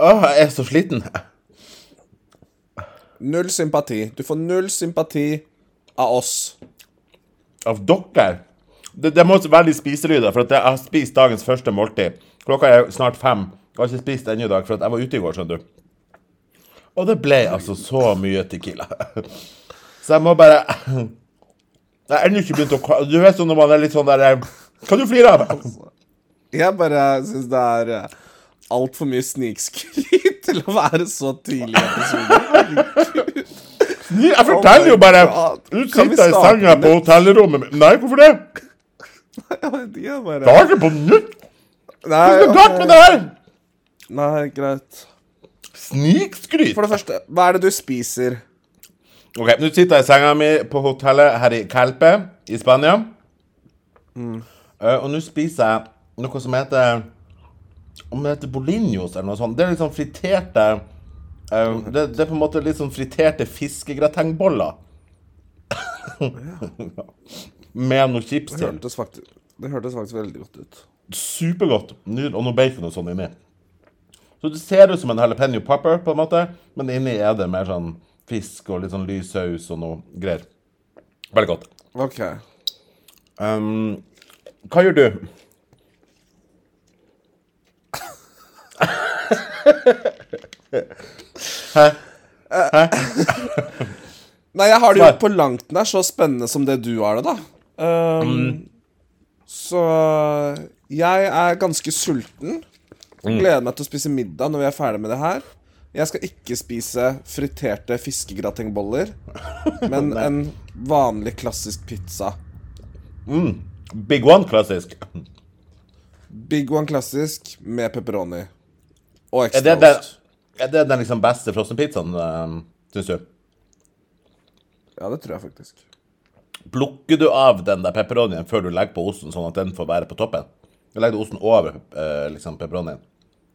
Åh, jeg er så sliten. Null sympati. Du får null sympati av oss. Av dere. Det, det må være litt spiselyder, for jeg har spist dagens første måltid. Klokka er snart fem. Jeg har ikke spist ennå i dag, for jeg var ute i går, skjønner du. Og det ble altså så mye Tequila. Så jeg må bare Jeg har ennå ikke begynt å Du vet sånn når man er litt sånn der eh, Kan du flire av? Jeg bare syns det er uh, altfor mye snikskryt til å være så tidlig i episoden. Jeg forteller jo bare Du sitter i senga på hotellrommet mitt Nei, hvorfor det? Jeg vet ikke, på nytt? Nei, Hva er galt med det her! Nei, greit. Snikskryt. For det første, hva er det du spiser? Ok, nå sitter jeg i senga mi på hotellet her i Calpe i Spania. Eh, og nå spiser jeg noe som heter Om det heter bolinos eller noe sånt. Det er liksom friterte uh, det, det er på en måte litt sånn friterte fiskegratengboller. Med noe chips Det til. hørtes faktisk, det hørtes faktisk veldig godt ut. Supergodt. Og noe bacon og sånn inni. Så det ser ut som en jalapeño popper, på en måte, men inni er det mer sånn fisk og litt sånn lys saus og noe greier. Veldig godt. OK. Um, hva gjør du? Nei, jeg har det jo på langt nær så spennende som det du har det, da. Um, Så jeg er ganske sulten. Gleder meg til å spise middag når vi er ferdig med det her. Jeg skal ikke spise friterte fiskegratengboller, men en vanlig, klassisk pizza. Big one, klassisk. Big one klassisk med pepperoni. Og Er det ekstra den, ost. er det den liksom beste frossenpizzaen, um, syns du? Ja, det tror jeg faktisk. Plukker du av den der pepperonien før du legger på osten, sånn at den får være på toppen? Eller legger du osten over eh, liksom pepperonien?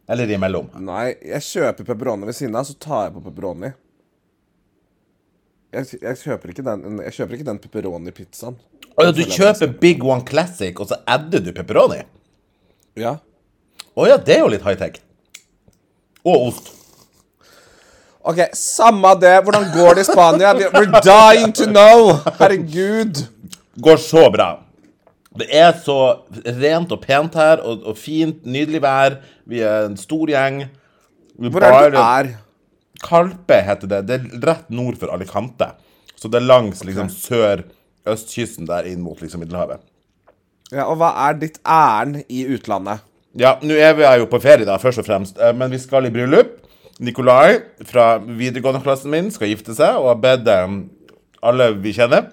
Eller imellom? Nei, jeg kjøper pepperoni ved siden av, så tar jeg på pepperoni. Jeg, jeg kjøper ikke den Jeg kjøper ikke den pepperoni-pizzaen. Å ja, du kjøper Big One Classic, og så adder du pepperoni? Ja. Å ja, det er jo litt high-tech. Og ost. OK, samme det. Hvordan går det i Spania? We're dying to know. Herregud. Går så bra. Det er så rent og pent her, og, og fint, nydelig vær. Vi er en stor gjeng. Vi Hvor er det du er? Kalpe heter det. Det er rett nord for Alicante. Så det er langs liksom sør-østkysten der inn mot liksom Middelhavet. Ja, og hva er ditt ærend i utlandet? Ja, nå er vi jo på ferie, da, først og fremst. Eh, Men vi skal i bryllup. Nikolai fra videregående-klassen min skal gifte seg, og har bedt eh, alle vi kjenner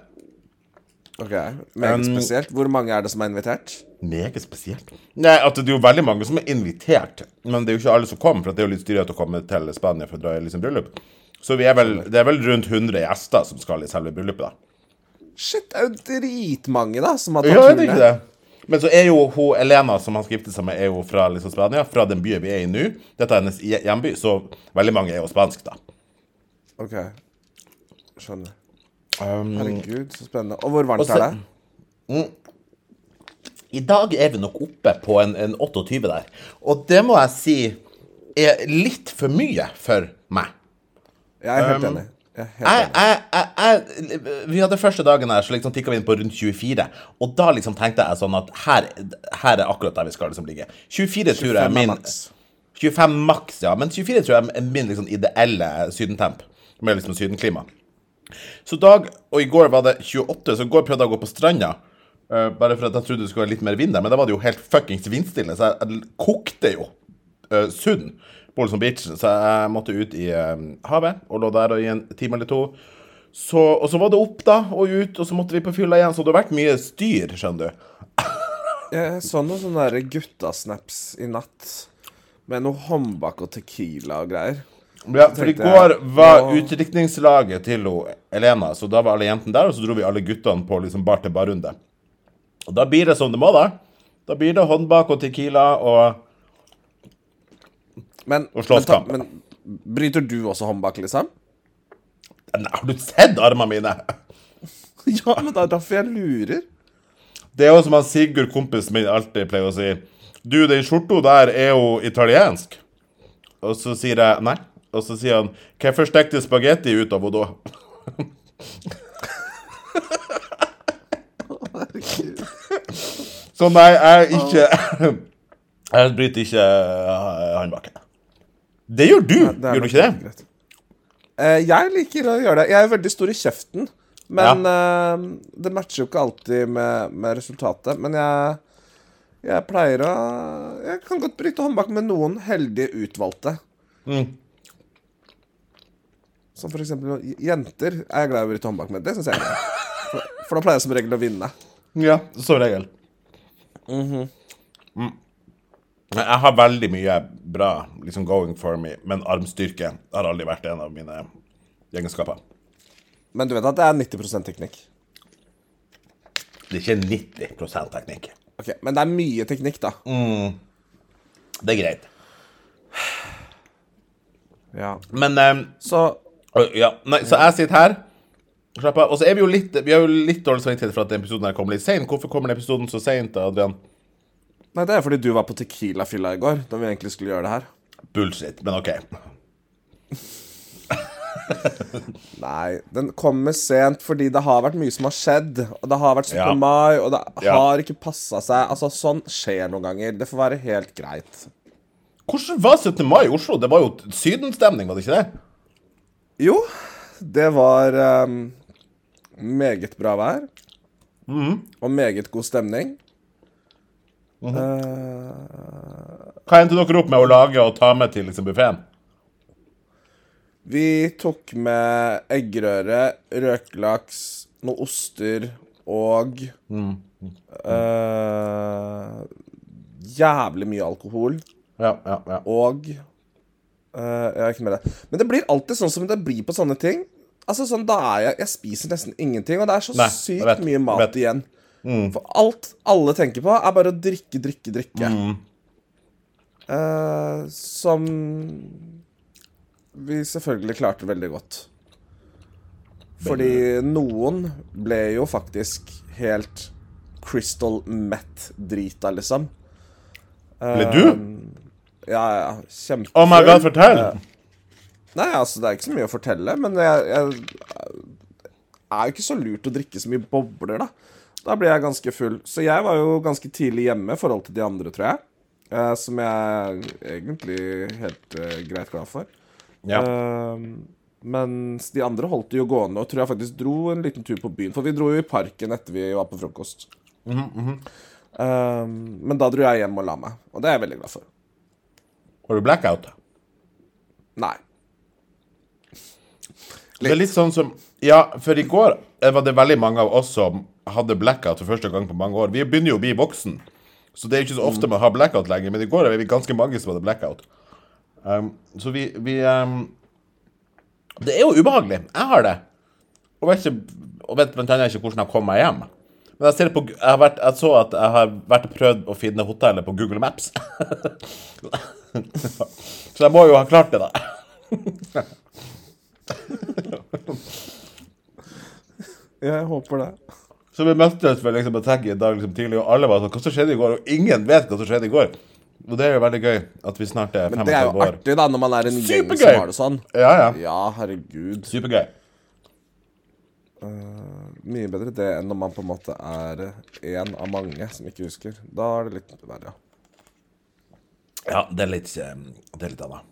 Ok, Meget Um, spesielt. Hvor mange er det som er invitert? Meget spesielt. Nei, at det er jo veldig mange som er invitert, men det er jo ikke alle som kommer, for det er jo litt styrete å komme til Spania for å dra i liksom bryllup. Så vi er vel, det er vel rundt 100 gjester som skal i selve bryllupet, da. Shit, det er jo dritmange, da, som har tatt Ja, turen Men så er jo hun Elena som han skal gifte seg med, er jo fra liksom Spania, fra den byen vi er i nå. Dette er hennes hjemby, så veldig mange er jo spansk, da. Ok, skjønner. Um, Herregud, så spennende. Og hvor varmt Og så- er det? I dag er vi nok oppe på en, en 28 der. Og det må jeg si er litt for mye for meg. Jeg er helt Um, enig. Jeg Jeg, jeg, vi hadde første dagen her, så liksom tikka vi inn på rundt 24. Og da liksom tenkte jeg sånn at her, her er akkurat der vi skal liksom ligge. 24 tror jeg er 25 er min maks. 25 maks, ja. Men 24 tror jeg er min liksom ideelle sydentemp. Med liksom sydenklima. Så dag, og i går var det 28, så i går prøvde jeg å gå på stranda. Uh, bare for at jeg trodde det skulle være litt mer vind der, men da var det jo helt fuckings vindstille, så jeg, jeg kokte jo uh, sund på som bitch, så jeg måtte ut i eh, havet og lå der i en time eller to. Så, og så var det opp da, og ut, og så måtte vi på fylla igjen, så det har vært mye styr, skjønner du. Jeg så noen sånne guttasnaps i natt. Med noe håndbak og tequila og greier. Ja, for i går var nå- utdrikningslaget til ho Elena, så da var alle jentene der, og så dro vi alle guttene på liksom bar til bar-runde. Og da blir det som det må, da. Da blir det håndbak og tequila og Men, Og slåsskamp. men, men bryter du også håndbak, liksom? Nei, Har du sett armene mine? Ja, men det er derfor jeg lurer. Det er jo som han Sigurd, kompisen min, alltid pleier å si. Du, den skjorta der er jo italiensk. Og så sier jeg nei. Og så sier han Hvorfor stekte spagetti ut av henne da? Så nei, jeg er ikke Jeg bryter ikke uh, håndbaken. Det gjør du, Det er gjør du ikke det? Eh, jeg liker å gjøre det. Jeg er veldig stor i kjeften. Men eh, det matcher jo ikke alltid med, med resultatet. Men jeg, jeg pleier å Jeg kan godt bryte håndbak med noen heldige utvalgte. Mm. Som for eksempel jenter er jeg glad i å bryte håndbak med. Det syns jeg er gøy. For, for da pleier jeg som regel å vinne. Ja, som regel. mm. Jeg har veldig mye bra liksom going for me, men armstyrke har aldri vært en av mine egenskaper. Men du vet at det er 90% teknikk. Det er ikke 90% teknikk. Ok, Men det er mye teknikk, da. Det er greit. Ja. Men um, Så Ja, nei, så jeg sitter her. Slapp av. Og så er vi jo litt Vi har jo litt dårlig samvittighet for at denne episoden her kom litt seint. Hvorfor kommer den episoden så seint, Adrian? Nei, det er fordi du var på Tequila-fylla i går, da vi egentlig skulle gjøre det her. Bullshit, men OK. Nei, den kommer sent fordi det har vært mye som har skjedd. Og det har vært 17. Ja. mai, og det Ja. har ikke passa seg. Altså, sånn skjer noen ganger. Det får være helt greit. Hvordan var 17. mai i Oslo? Det var jo sydenstemning, var det ikke det? Jo, det var um, meget bra vær. Mhm. Og meget god stemning. Eh, Hva endte dere opp med å lage og ta med til liksom, buffeen? vi tok med eggerøre, røkelaks, noen oster og eh, Jævlig mye alkohol. Ja, ja, ja. Og uh, Jeg er ikke med det. Men det blir alltid sånn som det blir på sånne ting. Altså sånn, da er jeg Jeg spiser nesten ingenting, og det er så Nei, sykt vet, mye mat vet. igjen. For alt alle tenker på, er bare å drikke, drikke, drikke. Mm. Uh, som vi selvfølgelig klarte veldig godt. Fordi noen ble jo faktisk helt crystal meth-drita, liksom. Ble du? Ja, ja. Kjempefull. Oh my god, fortell! Nei, altså, det er ikke så mye å fortelle, men jeg, jeg er jo ikke så lurt å drikke så mye bobler, da. Da blir jeg ganske full. Så jeg var jo ganske tidlig hjemme i forhold til de andre, tror jeg. Uh, som jeg er egentlig helt uh, greit glad for. Ja. Uh, mens de andre holdt det jo gående, og tror jeg faktisk dro en liten tur på byen. For vi dro jo i parken etter vi var på frokost. Eh, men da dro jeg hjem og la meg, og det er jeg veldig glad for. Var du blackout? Nei. Det er litt sånn som Ja, for i går eh, var det veldig mange av oss som hadde blackout for første gang på mange år. Vi begynner jo å bli voksen, så det er ikke så ofte man har blackout lenger. Men i går er vi ganske mange som hadde blackout. Um, så vi, vi um, Det er jo ubehagelig. Jeg har det. Og vet, ikke, og vet blant annet ikke hvordan jeg kom meg hjem. Men jeg, på, jeg, vært, jeg så at jeg har vært prøvd å finne hotellet på Google Maps. så jeg må jo ha klart det, da. Jeg håper det. Så vi møttes vel liksom på tagg en dag liksom tidlig, og alle var sånn Hva som skjedde i går? Og ingen vet hva som skjedde i går. Og det er jo veldig gøy at vi snart er Men det er jo år. artig, da, når man er en gjeng som har det sånn. Ja, ja. Ja, herregud. Supergøy. Mye bedre det enn når man på en måte er en av mange som ikke husker. Da er det litt verre, ja. Ja, det er litt eh, Det er litt annet.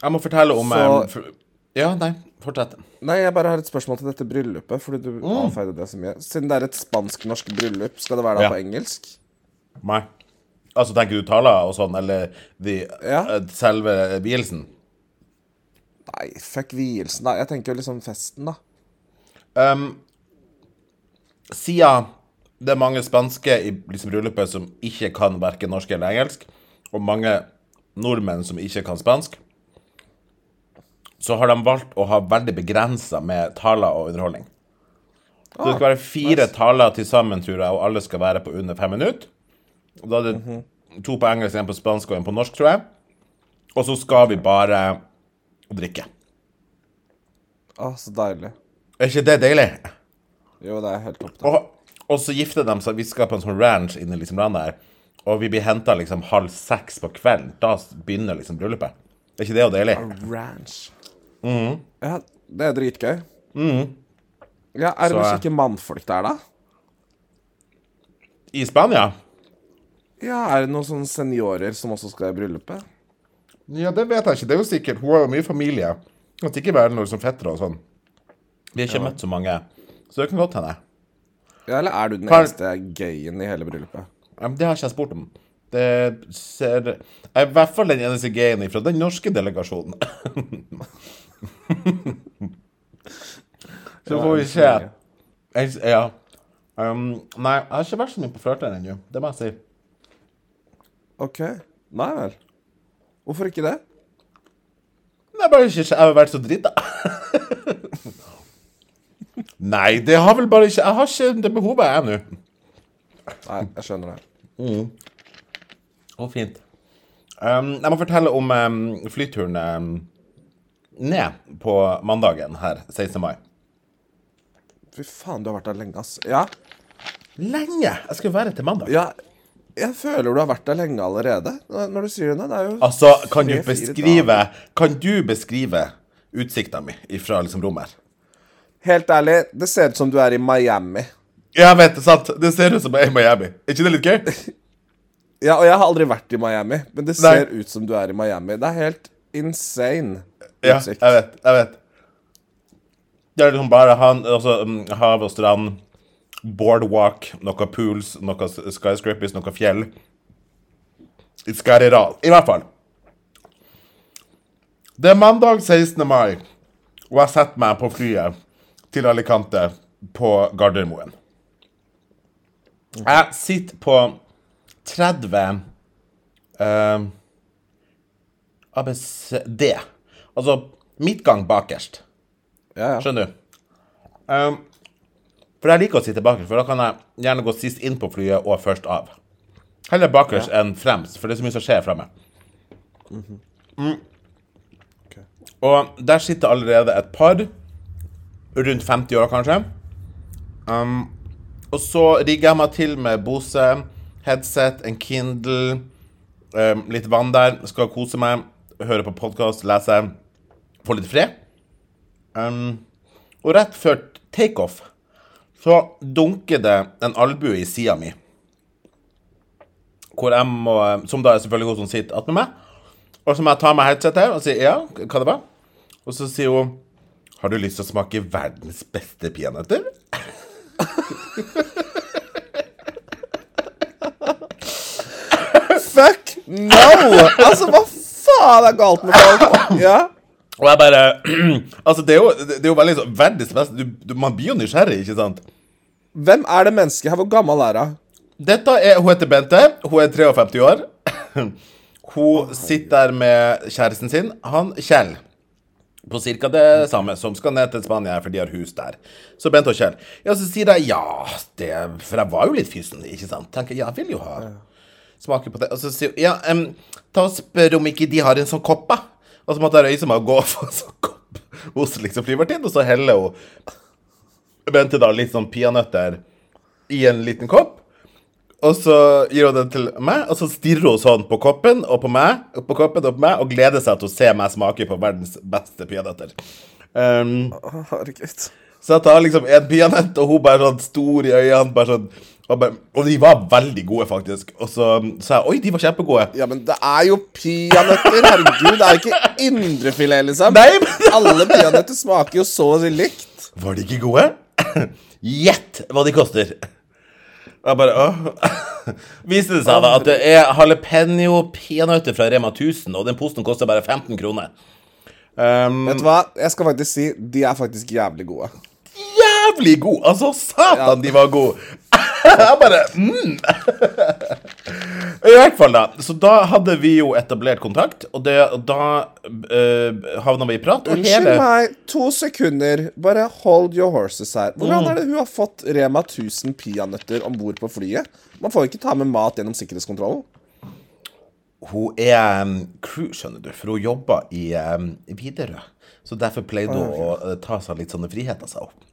Jeg må fortelle om Så- eh, for, Ja, nei, fortsett. Nei, jeg bare har et spørsmål til dette bryllupet, fordi du avfeide det så mye. Siden det er et spansk-norsk bryllup, skal det være da Ja. på engelsk? Nei. Altså, tenker du taler og sånn, eller de, Ja. eh, selve vielsen? Nei, fuck vielsen, da. Jeg tenker jo liksom festen, da. Um, siden det er mange spanske i liksom, bryllupet som ikke kan verken norsk eller engelsk, og mange nordmenn som ikke kan spansk, så har de valgt å ha veldig begrensa med taler og underholdning. Så det skal være fire taler til sammen, tror jeg, og alle skal være på under fem minutter. Og Da er det to på engelsk, en på spansk og en på norsk, tror jeg. Og så skal vi bare drikke. Å, så deilig. Er ikke det deilig? Jo, det er helt topp. Og, og så gifter de seg. Vi skal på en sånn ranch inne i liksom landet her. Og vi blir henta liksom halv seks på kvelden. Da begynner liksom bryllupet. Er ikke det jo deilig? Ranch. Ja, det er dritgøy. Ja, er det Så, noen eh, kjekke mannfolk der, da? I Spania? Ja, er det noen sånne seniorer som også skal i bryllupet? Ja, det vet jeg ikke. Det er jo sikkert Hun har jo mye familie. Det ikke bare noen som fettere og sånn. Vi har ikke møtt så mange, så det kan godt hende. Ja, eller er du den Har- eneste gayen i hele bryllupet? Ja, det har ikke jeg spurt om. Det ser Jeg er i hvert fall den eneste gayen fra den norske delegasjonen. så får vi se. Jeg, ja. Um, nei, jeg har ikke vært så mye på flørter ennå. Det må jeg si. OK. Nei vel. Hvorfor ikke det? Nei, er bare ikke Jeg har vært så drita. Nei, det har vel bare ikke Jeg har ikke det behovet, jeg nå. Nei, jeg skjønner det. Å, fint. Um, jeg må fortelle om um, flyturen um, ned på mandagen her, 16. mai. Fy faen, du har vært der lenge, ass. Ja, Lenge! Jeg skal jo være til mandag. ja jeg føler du har vært der lenge allerede. Når du sier det. Det er jo Altså, kan du beskrive. Kan du beskrive utsikta mi fra liksom rommet her? Helt ærlig, det ser ut som du er i Miami. Jeg vet det, sant? Det ser ut som jeg er i Miami. Er ikke det litt gøy? Ja, og jeg har aldri vært i Miami, men det Nei. ser ut som du er i Miami. Det er helt insane Ja, utsikt. jeg vet. Jeg vet. Det er liksom bare han, altså, um, hav og strand, boardwalk, noen pools, noen skyscrapers, noen fjell. I all. I hvert fall. Det er mandag 16. mai, og jeg setter meg på flyet til Alicante på Gardermoen. Jeg sitter på 30 uh, ABCD. Altså midtgang bakerst. Ja, ja. Skjønner du? Um, for jeg liker å sitte bakerst, for da kan jeg gjerne gå sist inn på flyet og først av. Heller bakerst enn fremst, for det er så mye som skjer fremme. Mm. Og der sitter allerede et par, rundt 50 år kanskje. Um, og så rigger jeg meg til med Bose, headset, en Kindle, um, litt vann der. Skal kose meg, høre på podkast, lese, få litt fred. Um, og rett før takeoff så dunker det en albue i sida mi. Hvor jeg må, som da er selvfølgelig hun som sitter attmed meg. Og så må jeg ta meg headsetet og si ja, hva det var. Og så sier hun Har du lyst til å smake verdens beste peanøtter? Fuck no! Altså, hva faen er galt med folk? Ja? Og jeg bare Altså, det er jo, det er jo veldig sånn verdens beste du, du, Man blir jo nysgjerrig, ikke sant? Hvem er det mennesket her? Hvor gammel er hun? Dette er, Hun heter Bente. Hun er 53 år. Hun sitter der med kjæresten sin, han Kjell. På ca. det samme, som skal ned til Spania, for de har hus der. Så Bente og Kjell. Ja, så sier jeg ja, det For jeg var jo litt fysen, ikke sant? Tenker, jeg vil jo ha smake på det. Og så sier hun ja, um, ta og spør om ikke de har en sånn kopp, da. Og så måtte jeg røyse meg og gå få en sånn kopp hos liksom flyvertinnen, og så heller hun Bente da litt sånn peanøtter i en liten kopp. Og så gir hun den til meg, og så stirrer hun sånn på koppen og på meg, og på koppen og på meg, og gleder seg til å se meg smake på verdens beste peanøtter. Um, Herregud. så jeg tar liksom en peanøtt, og hun bare sånn stor i øynene, bare sånn bare, og de var veldig gode, faktisk. Og så sa jeg oi, de var kjempegode. Ja, men det er jo peanøtter. Herregud, det er ikke indrefilet, liksom. Nei, men Alle peanøtter smaker jo så likt. Var de ikke gode? Gjett hva de koster. Jeg bare åh. Viste det seg da at det er jalapeño peanøtter fra Rema 1000, og den posten koster bare 15 kroner. Um, Vet du hva? Jeg skal faktisk si de er faktisk jævlig gode. Jævlig god! Altså, satan, de var gode! Jeg bare mm. I hvert fall, da. Så da hadde vi jo etablert kontakt, og, det, og da uh, havna vi i prat. Og Unnskyld hele meg, to sekunder. Bare hold your horses her. Hvordan er det hun har fått Rema 1000 peanøtter om bord på flyet? Man får jo ikke ta med mat gjennom sikkerhetskontrollen. Hun er um, crew, skjønner du, for hun jobber i um, Widerøe. Så derfor pleide hun å uh, ta seg litt sånne friheter, seg hun.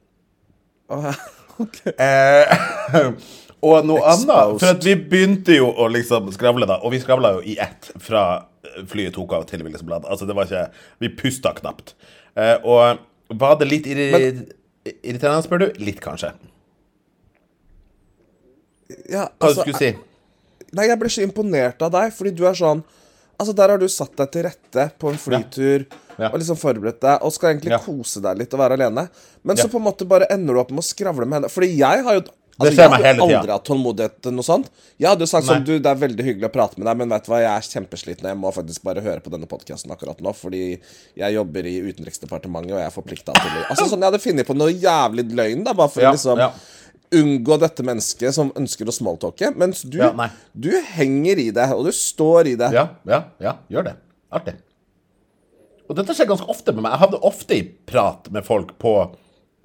Åh, ok. Eh, Og noe annet. For vi begynte jo å liksom skravle, da. Og vi skravla jo i ett fra flyet tok av til vi liksom. Altså, det var ikke Vi pusta knapt. Eh, og var det litt irri irriterende, spør du? Litt, kanskje. Ja, Hva altså, du skulle si? Nei, jeg ble så imponert av deg, fordi du er sånn Altså, der har du satt deg til rette på en flytur Ja. og liksom forberedt deg, og skal egentlig Ja. kose deg litt og være alene. Men Ja. så på en måte bare ender du opp med å skravle med henne. Fordi jeg har jo Altså, jeg hadde aldri hatt tålmodighet til noe sånt. Jeg hadde jo sagt sånn Du, det er veldig hyggelig å prate med deg, men vet du hva, jeg er kjempesliten, og jeg må faktisk bare høre på denne podkasten akkurat nå, fordi jeg jobber i Utenriksdepartementet, og jeg er forplikta til det. Altså sånn, jeg hadde funnet på noe jævlig løgn, da, bare for å liksom. Unngå dette mennesket som ønsker å smalltalke. Mens du, Ja, du henger i det, og du står i det. Ja, ja, ja. Gjør det. Artig. Og dette skjer ganske ofte med meg. Jeg havner ofte i prat med folk på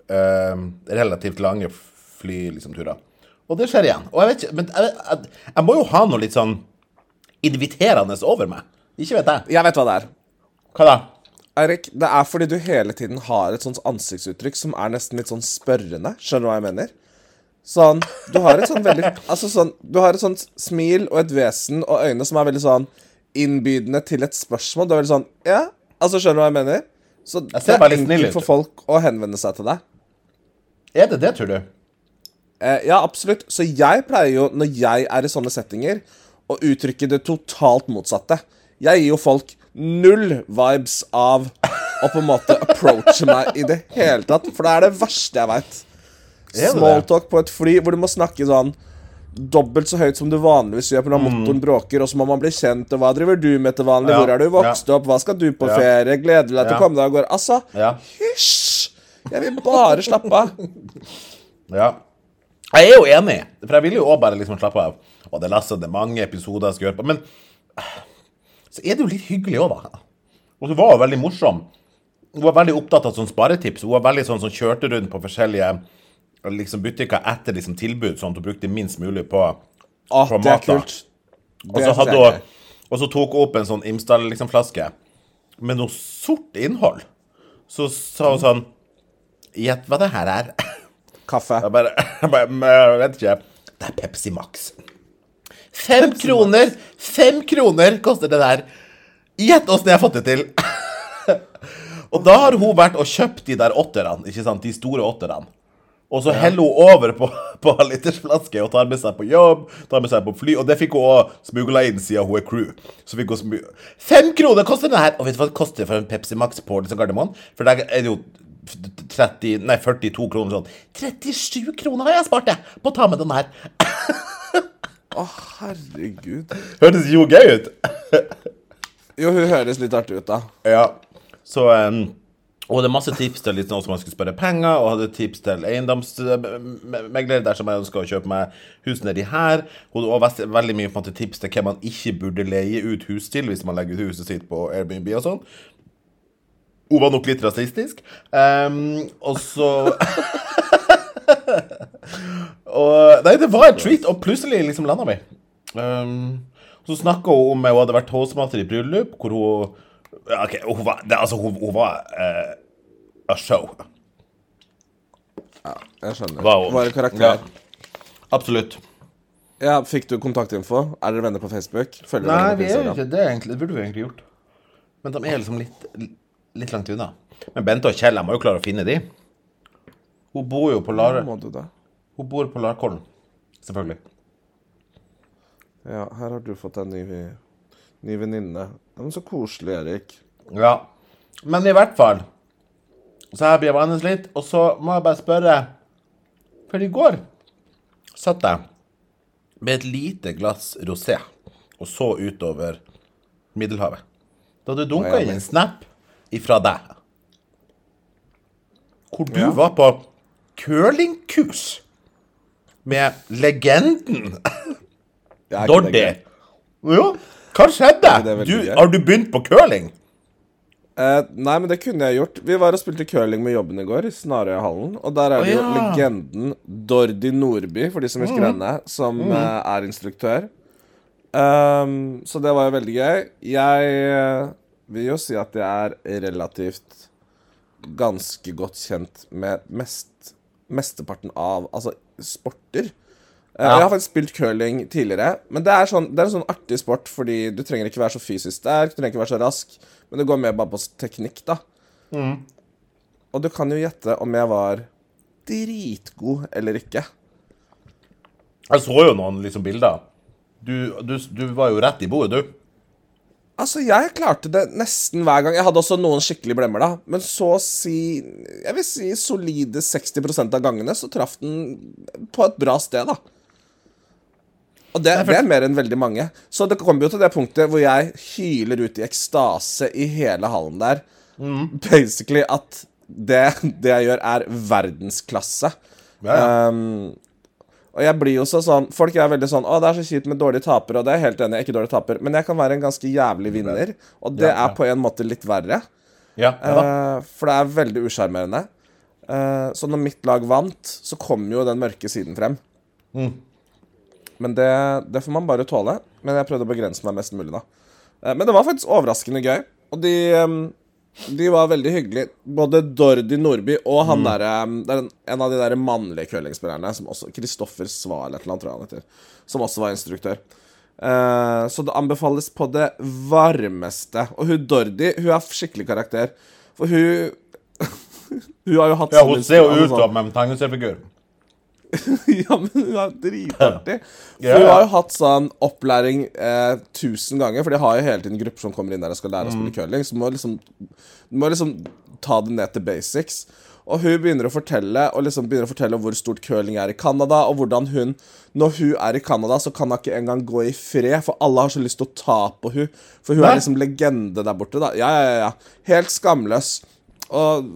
eh, relativt lange flyturer. Liksom, og det skjer igjen. Og jeg vet ikke Men jeg, jeg, jeg må jo ha noe litt sånn inviterende over meg. Ikke vet jeg. Jeg vet hva det er. Hva da? Eirik, det er fordi du hele tiden har et sånt ansiktsuttrykk som er nesten litt sånn spørrende. Skjønner du hva jeg mener? Sånn, du har et sånn veldig Altså sånn, du har et sånt smil og et vesen og øyne som er veldig sånn innbydende til et spørsmål. Du er veldig sånn Ja, altså skjønner du hva jeg mener? Så det er enkelt for folk å henvende seg til deg. Er det det, tror du? Eh, ja, absolutt. Så jeg pleier jo, når jeg er i sånne settinger, å uttrykke det totalt motsatte. Jeg gir jo folk null vibes av å på en måte approache meg i det hele tatt. For det er det verste jeg veit. Smalltalk på et fly hvor du må snakke sånn dobbelt så høyt som du vanligvis gjør når motoren bråker, og så må man bli kjent, og hva driver du med til vanlig, Mm. Ja, hvor er du vokst opp, hva skal du på Ja. ferie, gleder du deg til Ja. å komme deg av gårde? Altså, Ja. hysj! Jeg vil bare slappe av. Ja. Jeg er jo enig, for jeg vil jo òg bare liksom slappe av. Og det er Lasse, det er mange episoder jeg skal høre på. Men så er det jo litt hyggelig òg, da. Og hun var jo veldig morsom. Hun var veldig opptatt av sånn sparetips. Hun var veldig sånn som kjørte rundt på forskjellige liksom butikker etter liksom tilbud, sånn at hun brukte minst mulig på, ah, på mat. Og så, hadde hun, og så tok hun opp en sånn Imsdal liksom, flaske med noe sort innhold. Så sa hun sånn Gjett hva det her er. Kaffe. Jeg bare, jeg bare vet ikke. Det er Pepsi Max. Fem kroner! Fem kroner koster det der. Gjett åssen jeg har fått det til. og da har hun vært og kjøpt de der åtterne, ikke sant? De store åtterne. Og så heller hun over på, på litersflaske og tar med seg på jobb, tar med seg på fly. Og det fikk hun òg smugla inn siden hun er crew. Så fikk hun smu Fem kroner koster den her! Og vet du hva det koster for en Pepsi Max på liksom Gardermoen? For der er det jo 30, nei 42 kroner sånn. 37 kroner har jeg spart, jeg, på å ta med den her. Å, herregud. Høres jo gøy ut. Jo, hun høres litt artig ut, da. Ja. Så um, Og er masse tips til liksom, noen som man skulle spørre penger, og hadde tips til eiendomsmegler dersom jeg ønsker å kjøpe meg hus nedi her. Og og også veldig mye måte tips til hvem man ikke burde leie ut hus til hvis man legger ut huset sitt på Airbnb og sånn. Hun var nok litt rasistisk. Um, og så og, Nei, det var en treat, og plutselig liksom landa vi. Um, så snakka hun om hun hadde vært toastmaster i bryllup, hvor hun OK, hun var, det, altså, hun, hun var uh, a show. Ja, Jeg skjønner. Wow. Var en karakter. Absolutt. Ja, Fikk du kontaktinfo? Er dere venner på Facebook? Følger Nei, vi er ikke det, egentlig. Det burde vi egentlig gjort. Men de er liksom litt, litt langt unna. Men Bente og Kjell, jeg må jo klare å finne de. Hun bor jo på Lare... Må du det? Hun bor på Larkollen. Selvfølgelig. Ja, her har du fått en ny, ny venninne. Men så koselig, Erik. Ja. Men i hvert fall Så her blir jeg vannes litt, og så må jeg bare spørre For i går satt jeg med et lite glass rosé og så utover Middelhavet. Da du dunka inn en snap ifra deg hvor du Ja. var på curlingkurs med legenden Dordi. Jo, hva skjedde? Du, har du begynt på curling? Uh, nei, men det kunne jeg gjort. Vi var og spilte curling med jobben i går, i Snarøyhallen. Og der er det jo ja. jo legenden Dordi Nordby, for de som husker henne, som eh, er instruktør. Um, så det var jo veldig gøy. Jeg uh, vil jo si at jeg er relativt ganske godt kjent med mest, mesteparten av altså sporter. Eh, Jeg har faktisk spilt curling tidligere, men det er, sånn, det er en sånn artig sport fordi du trenger ikke være så fysisk sterk, du trenger ikke være så rask, men det går mer bare på teknikk, da. Og du kan jo gjette om jeg var dritgod eller ikke. Jeg så jo noen liksom bilder. Du, du, du var jo rett i bordet, du. Altså, jeg klarte det nesten hver gang. Jeg hadde også noen skikkelige blemmer, da. Men så å si Jeg vil si solide 60% av gangene så traff den på et bra sted, da. Og det, det er mer enn veldig mange. Så det kommer jo til det punktet hvor jeg hyler ut i ekstase i hele hallen der. Basically at det, det jeg gjør, er verdensklasse. Ja, ja. Um, og jeg blir jo så sånn Folk er veldig sånn 'Å, det er så kjipt med dårlige tapere', og det er jeg helt enig, er ikke dårlig taper, men jeg kan være en ganske jævlig vinner, og det Ja, er på en måte litt verre. Ja, ja da. Eh, for det er veldig usjarmerende. Uh, så når mitt lag vant, så kom jo den mørke siden frem. Mm. Men det, det får man bare tåle. Men jeg prøvde å begrense meg mest mulig, da. Eh, men det var faktisk overraskende gøy. Og de, de var veldig hyggelige. Både Dordi Nordby og han Mm. derre Det er en, av de der mannlige curlingspillerne, som også Kristoffer Sval eller noe, tror jeg han heter. Som også var instruktør. Eh, så det anbefales på det varmeste. Og hun Dordi, hun er skikkelig karakter. For hun Hun har jo hatt Ja, sånn hun ser jo ut som en tegneseriefigur. ja, men hun er dritartig. For har jo hatt sånn opplæring eh, tusen ganger, for de har jo hele tiden grupper som kommer inn der og skal lære å Mm. spille curling. Så du må liksom, må liksom ta det ned til basics. Og hun begynner å fortelle Og liksom begynner å fortelle hvor stort curling er i Canada, og hvordan hun Når hun er i Canada, så kan hun ikke engang gå i fred, for alle har så lyst til å ta på hun For hun Nei. er liksom legende der borte, da. Ja, ja, ja. ja. Helt skamløs. Og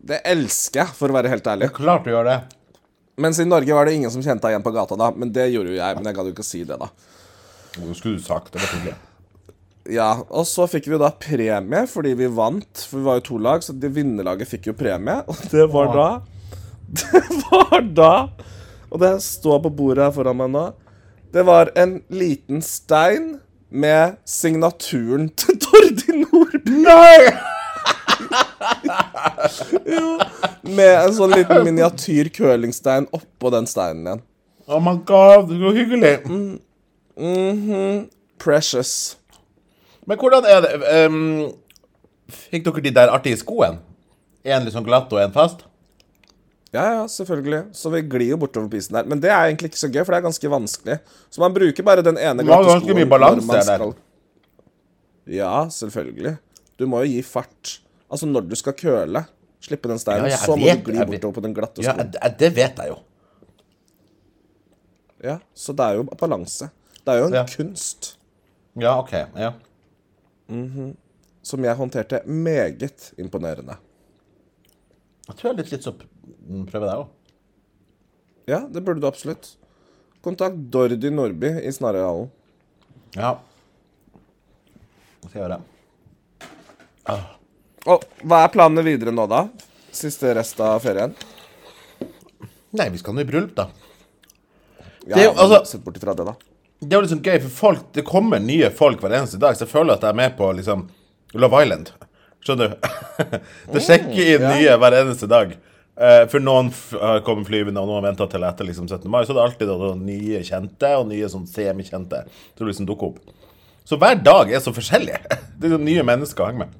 det elsker jeg, for å være helt ærlig. Det er Klart du gjør det. Mens i Norge var det ingen som kjente deg igjen på gata da. Men det gjorde jo jeg. Men jeg gadd jo ikke å si det, da. Det skulle du sagt. Det var. Ja, Og så fikk vi jo da premie fordi vi vant. For vi var jo to lag, så det vinnerlaget fikk jo premie. Og det var da Det var da Og det står på bordet her foran meg nå. Det var en liten stein med signaturen til Tordi Nordby. Nei! Med en sånn liten miniatyr curlingstein oppå den steinen igjen. Oh my god, var hyggelig. Precious. Men hvordan er det um, Fikk dere de der artige skoene? En litt sånn glatt og en fast? Ja, ja, selvfølgelig. Så vi glir jo bortover pisen der. Men det er egentlig ikke så gøy, for det er ganske vanskelig. Så man bruker bare den ene glatte mye skoen balanse når man skal- Ja, selvfølgelig. Du må jo gi fart. Altså når du skal køle, slippe den steinen, Ja, så må vet, du gli bortover på den glatte Ja, jeg- det vet jeg jo. Ja, så det er jo balanse. Det er jo en Ja. kunst Ja, OK. Ja. som jeg håndterte meget imponerende. Jeg tror jeg er litt litt sånn prøve deg òg. Ja, det burde du absolutt. Kontakt Dordi Nordby i Snarøyhallen. Ja. Det skal jeg gjøre. Og hva er planene videre nå, da? Siste rest av ferien? Nei, vi skal nå i bryllup, da. Ja, Det er jo, altså- Sett bort ifra det, da. Det er jo liksom gøy, for folk, det kommer nye folk hver eneste dag, så jeg føler at jeg er med på liksom Love Island. Skjønner du? Det sjekker inn nye hver eneste dag. Uh, for noen har kommet flyvende, og noen venter til etter liksom 17. mai. Så det er alltid da, nye kjente og nye sånn semikjente som liksom dukker opp. Så hver dag er så forskjellig. Det er sånn nye mennesker å henge med.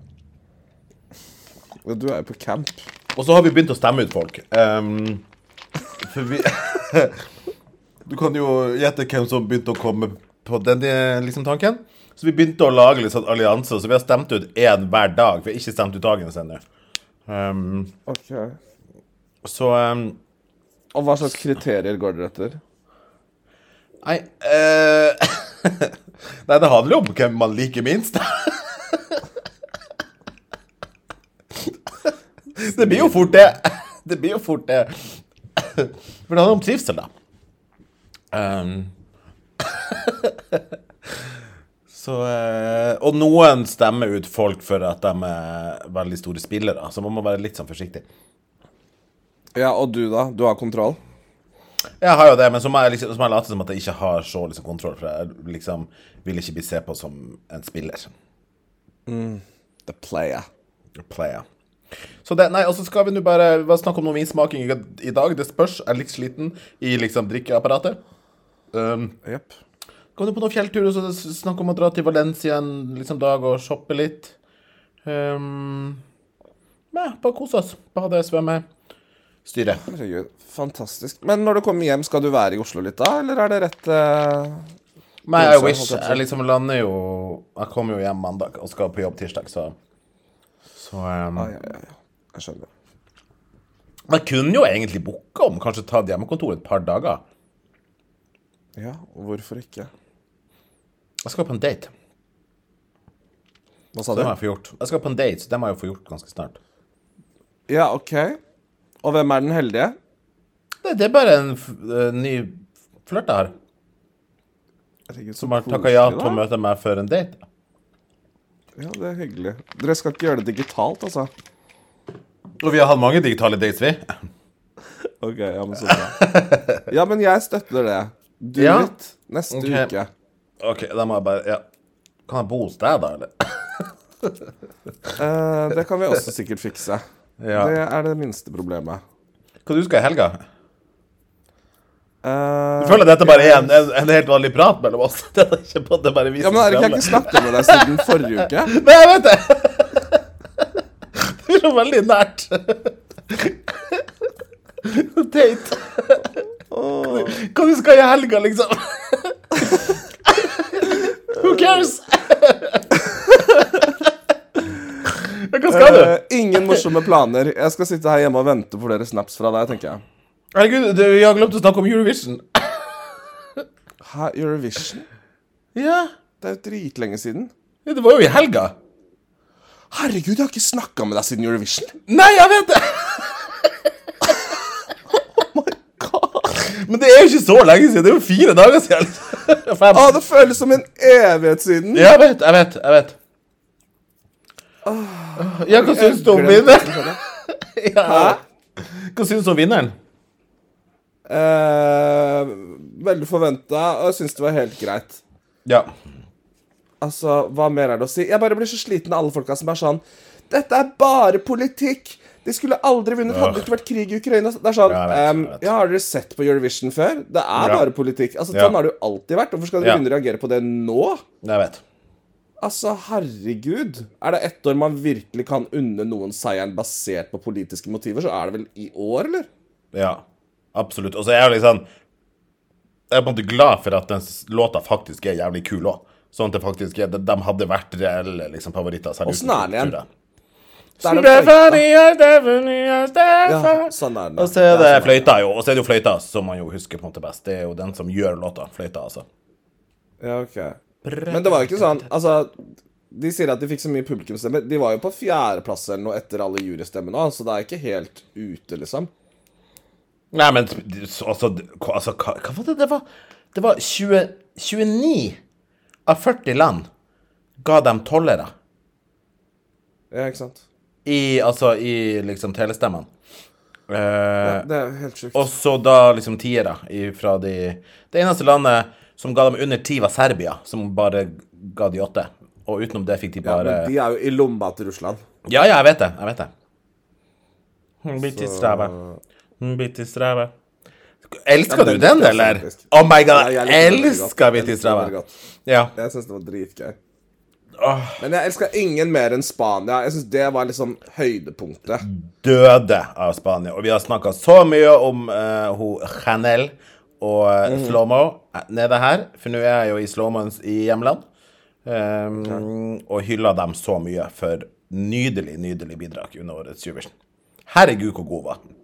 Ja, Du er jo på camp. Og så har vi begynt å stemme ut folk. Um, for vi Du kan jo gjette hvem som begynte å komme på den eh, liksom, tanken. Så vi begynte å lage litt sånn allianser, så vi har stemt ut én hver dag. Vi har ikke stemt ut dagens ennå. Um, Ok. så um, Og hva slags kriterier går dere etter? Nei uh, Nei, det handler jo om hvem man liker minst. det blir jo fort det. Det blir jo fort det. For det handler om trivsel, da. Um, så eh, Og noen stemmer ut folk for at de er veldig store spillere, så man må være litt sånn forsiktig. Ja, og du, da? Du har kontroll? Jeg har jo det, men så må jeg, liksom, så må jeg late som at jeg ikke har så liksom, kontroll, for jeg liksom vil ikke bli sett på som en spiller. The player. The Player. Så det, nei, og så skal vi nå bare hva snakke om noe vinsmaking i, dag. Det spørs. Jeg er litt sliten i liksom drikkeapparatet. Um. Kom du på noen fjelltur og så snakk om å dra til Valencia en liksom, dag og shoppe litt? Um, ja, bare kose oss. Bade, svømme. Styre. Herregud, fantastisk. Men når du kommer hjem, skal du være i Oslo litt da, eller er det rett uh... Nei, I wish. Jeg liksom lander jo Jeg kommer jo hjem mandag og skal på jobb tirsdag, så Så um, ah, ja, ja, ja. Jeg skjønner. Jeg kunne jo egentlig booka om kanskje ta hjemmekontor et par dager. Ja, og hvorfor ikke? Jeg skal på en date. Hva sa Det du? må jeg få gjort. Jeg skal på en date, så det må jeg jo få gjort ganske snart. Ja, OK. Og hvem er den heldige? Det, det er bare en eh, ny flørt jeg har, som har takka ja til å møte meg før en date. Ja, det er hyggelig. Dere skal ikke gjøre det digitalt, altså? Og vi har hatt mange digitale dates, vi. Ok, ja, men så bra. Ja, men jeg støtter det. Do Ja. it neste okay. uke. OK, da må jeg bare Ja. Kan jeg bo hos deg, da, eller? Eh, det kan vi også sikkert fikse. Ja. Det er det minste problemet. Hva du skal i helga? Eh, du føler at dette bare er en, en, en helt vanlig prat mellom oss. Det er ikke på det bare ja, men Erik, jeg har ikke snakket med deg siden forrige uke. Nei, jeg vet det! Det er så veldig nært. Tate Hva du skal i helga, liksom? Who cares? Hva skal du? Uh, ingen morsomme planer. Jeg skal sitte her hjemme og vente på flere snaps fra deg, tenker jeg. Herregud, vi har glemt å snakke om Eurovision. Hæ, Eurovision? Ja, Det er jo dritlenge siden. det var jo i helga. Herregud, jeg har ikke snakka med deg siden Eurovision. Nei, jeg vet det! Men det er jo ikke så lenge siden. Det er jo fire dager siden. Fem. Ah, det føles som en evighet siden. Ja, jeg vet, jeg vet. jeg vet Ja, hva syns du om vinneren? Ja. Hva syns du om vinneren? Eh, veldig forventa, og jeg syns det var helt greit. Ja. Altså, hva mer er det å si? Jeg bare blir så sliten av alle folka som er sånn Dette er bare politikk! De skulle aldri vunnet. Hadde det ikke vært krig i Ukraina Det er sånn Ja, vet, um. Ja, har dere sett på Eurovision før? Det er Ja. bare politikk. Altså, Ja. Sånn har det jo alltid vært. Hvorfor skal dere Ja. begynne å reagere på det nå? Jeg vet. Altså, herregud. Er det ett år man virkelig kan unne noen seieren basert på politiske motiver, så er det vel i år, eller? Ja, absolutt. Og så er jeg liksom Jeg er på en måte glad for at den låta faktisk er jævlig kul òg. Sånn at det faktisk er De de hadde vært reelle liksom, favoritter. Åssen er den igjen? Ja, sånn er den. Og så er det sånn fløyta, jo. Og så er det jo fløyta som man jo husker på en måte best. Det er jo den som gjør låta. Fløyta, altså. Ja, ok. Men det var jo ikke sånn Altså, de sier at de fikk så mye publikumsstemmer. De var jo på fjerdeplass eller noe etter alle jurystemmene så det er ikke helt ute, liksom. Nei, men altså, altså hva, hva var det det var? Det var 20, 29 av 40 land ga dem tollere Ja, ikke sant? i, altså, i liksom telestemmene. Eh, Det er helt sjukt. og så da liksom tiere fra de Det eneste landet som ga dem under ti, var Serbia, som bare ga de åtte. Og utenom det fikk de Ja, bare men de er jo i lomma til Russland. Ja, ja, jeg vet det. Jeg vet det. Blir strave. Bitte strave. Elsker Ja, du den eller? Oh my god, jeg elsker strave. godt. Ja. Jeg syns det var dritgøy. Men jeg elska ingen mer enn Spania. Jeg synes Det var liksom høydepunktet. døde av Spania. Og vi har snakka så mye om uh, ho Chanel og mm Mhm. Slomo eh, nede her, for nå er jeg jo i Slomos i hjemland. Um, Og hylla dem så mye for nydelig, nydelig bidrag under årets Eurovision. Herregud, hvor god var den.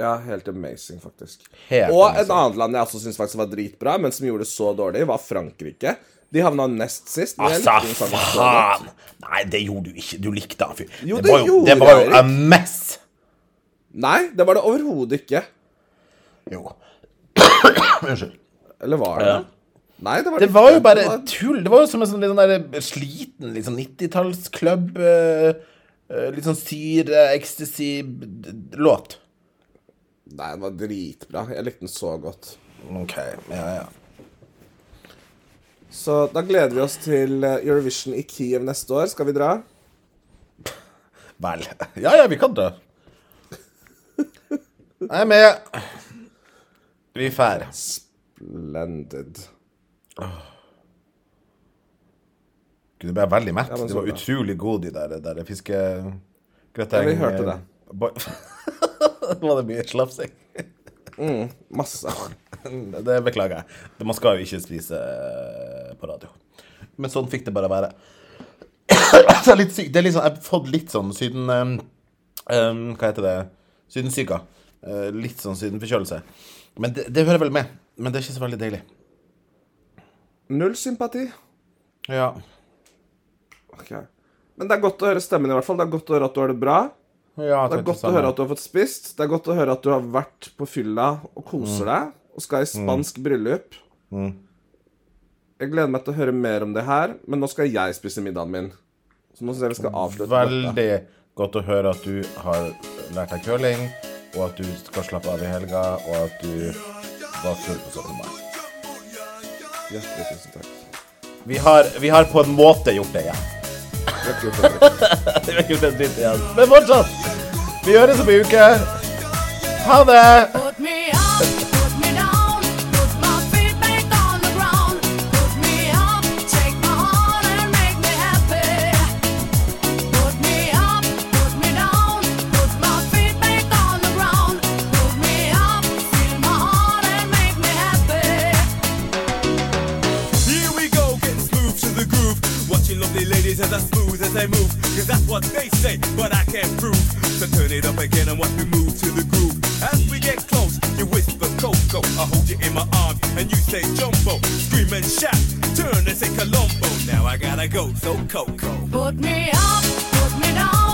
Ja, helt amazing, faktisk. Helt og amazing. et annet land jeg også syns faktisk var dritbra, men som gjorde det så dårlig, var Frankrike. De havna nest sist. Altså, faen! Nei, det gjorde du ikke. Du likte han, fyren. Det, det jo, det var jo a mess. Nei, det var det overhodet ikke. Jo. Unnskyld. Eller var det det? Nei, det var Det var jo bare tull. Det var jo som en sånn litt sånn sliten litt sånn 90-tallsklubb Uh, eh, Litt sånn syre, ecstasy-låt. Nei, den var dritbra. Jeg likte den så godt. OK. Ja, ja. Så da gleder vi oss til eh, Eurovision i Kiev neste år. Skal vi dra? Vel. Ja, ja, vi kan dra. Jeg er med. Vi fær. Splendid. Gud, det ble veldig mett. Ja, det var bra. utrolig god, de der, der fiskegrateng. Ja, vi hørte det. Nå var det mye slafsing. Masse. Det beklager jeg. Man skal jo ikke spise eh, på radio. Men sånn fikk det bare være. det er litt syk. Det litt sånn, jeg har fått litt sånn syden... Um, um, hva heter det? Sydensyka. Uh, litt sånn sydenforkjølelse. Men det, det hører vel med. Men det er ikke så veldig deilig. Null sympati. Ja. Ok. Men det er godt å høre stemmen, i hvert fall. Det er godt å høre at du har det bra. Ja Det er godt å høre at du har fått spist. Det er godt å høre at du har vært på fylla og koser deg. Og skal i spansk bryllup. Jeg gleder meg til å høre mer om det her, men nå skal jeg spise middagen min. Så nå syns jeg vi skal avslutte. Veldig godt å høre at du har lært deg curling, og at du skal slappe av i helga, og at du var full på 17. mai. Hjertelig tusen takk. Vi har, vi har på en måte gjort det igjen. Det var kult en dritt igjen. Men fortsatt! Vi høres om en uke. Ha det! As they move. Cause that's what they say, but I can't prove. So turn it up again and watch me move to the groove. As we get close, you whisper Coco. I hold you in my arms and you say Jumbo. Scream and shout, turn and say Colombo. Now I gotta go, so Coco. Put me up, put me down,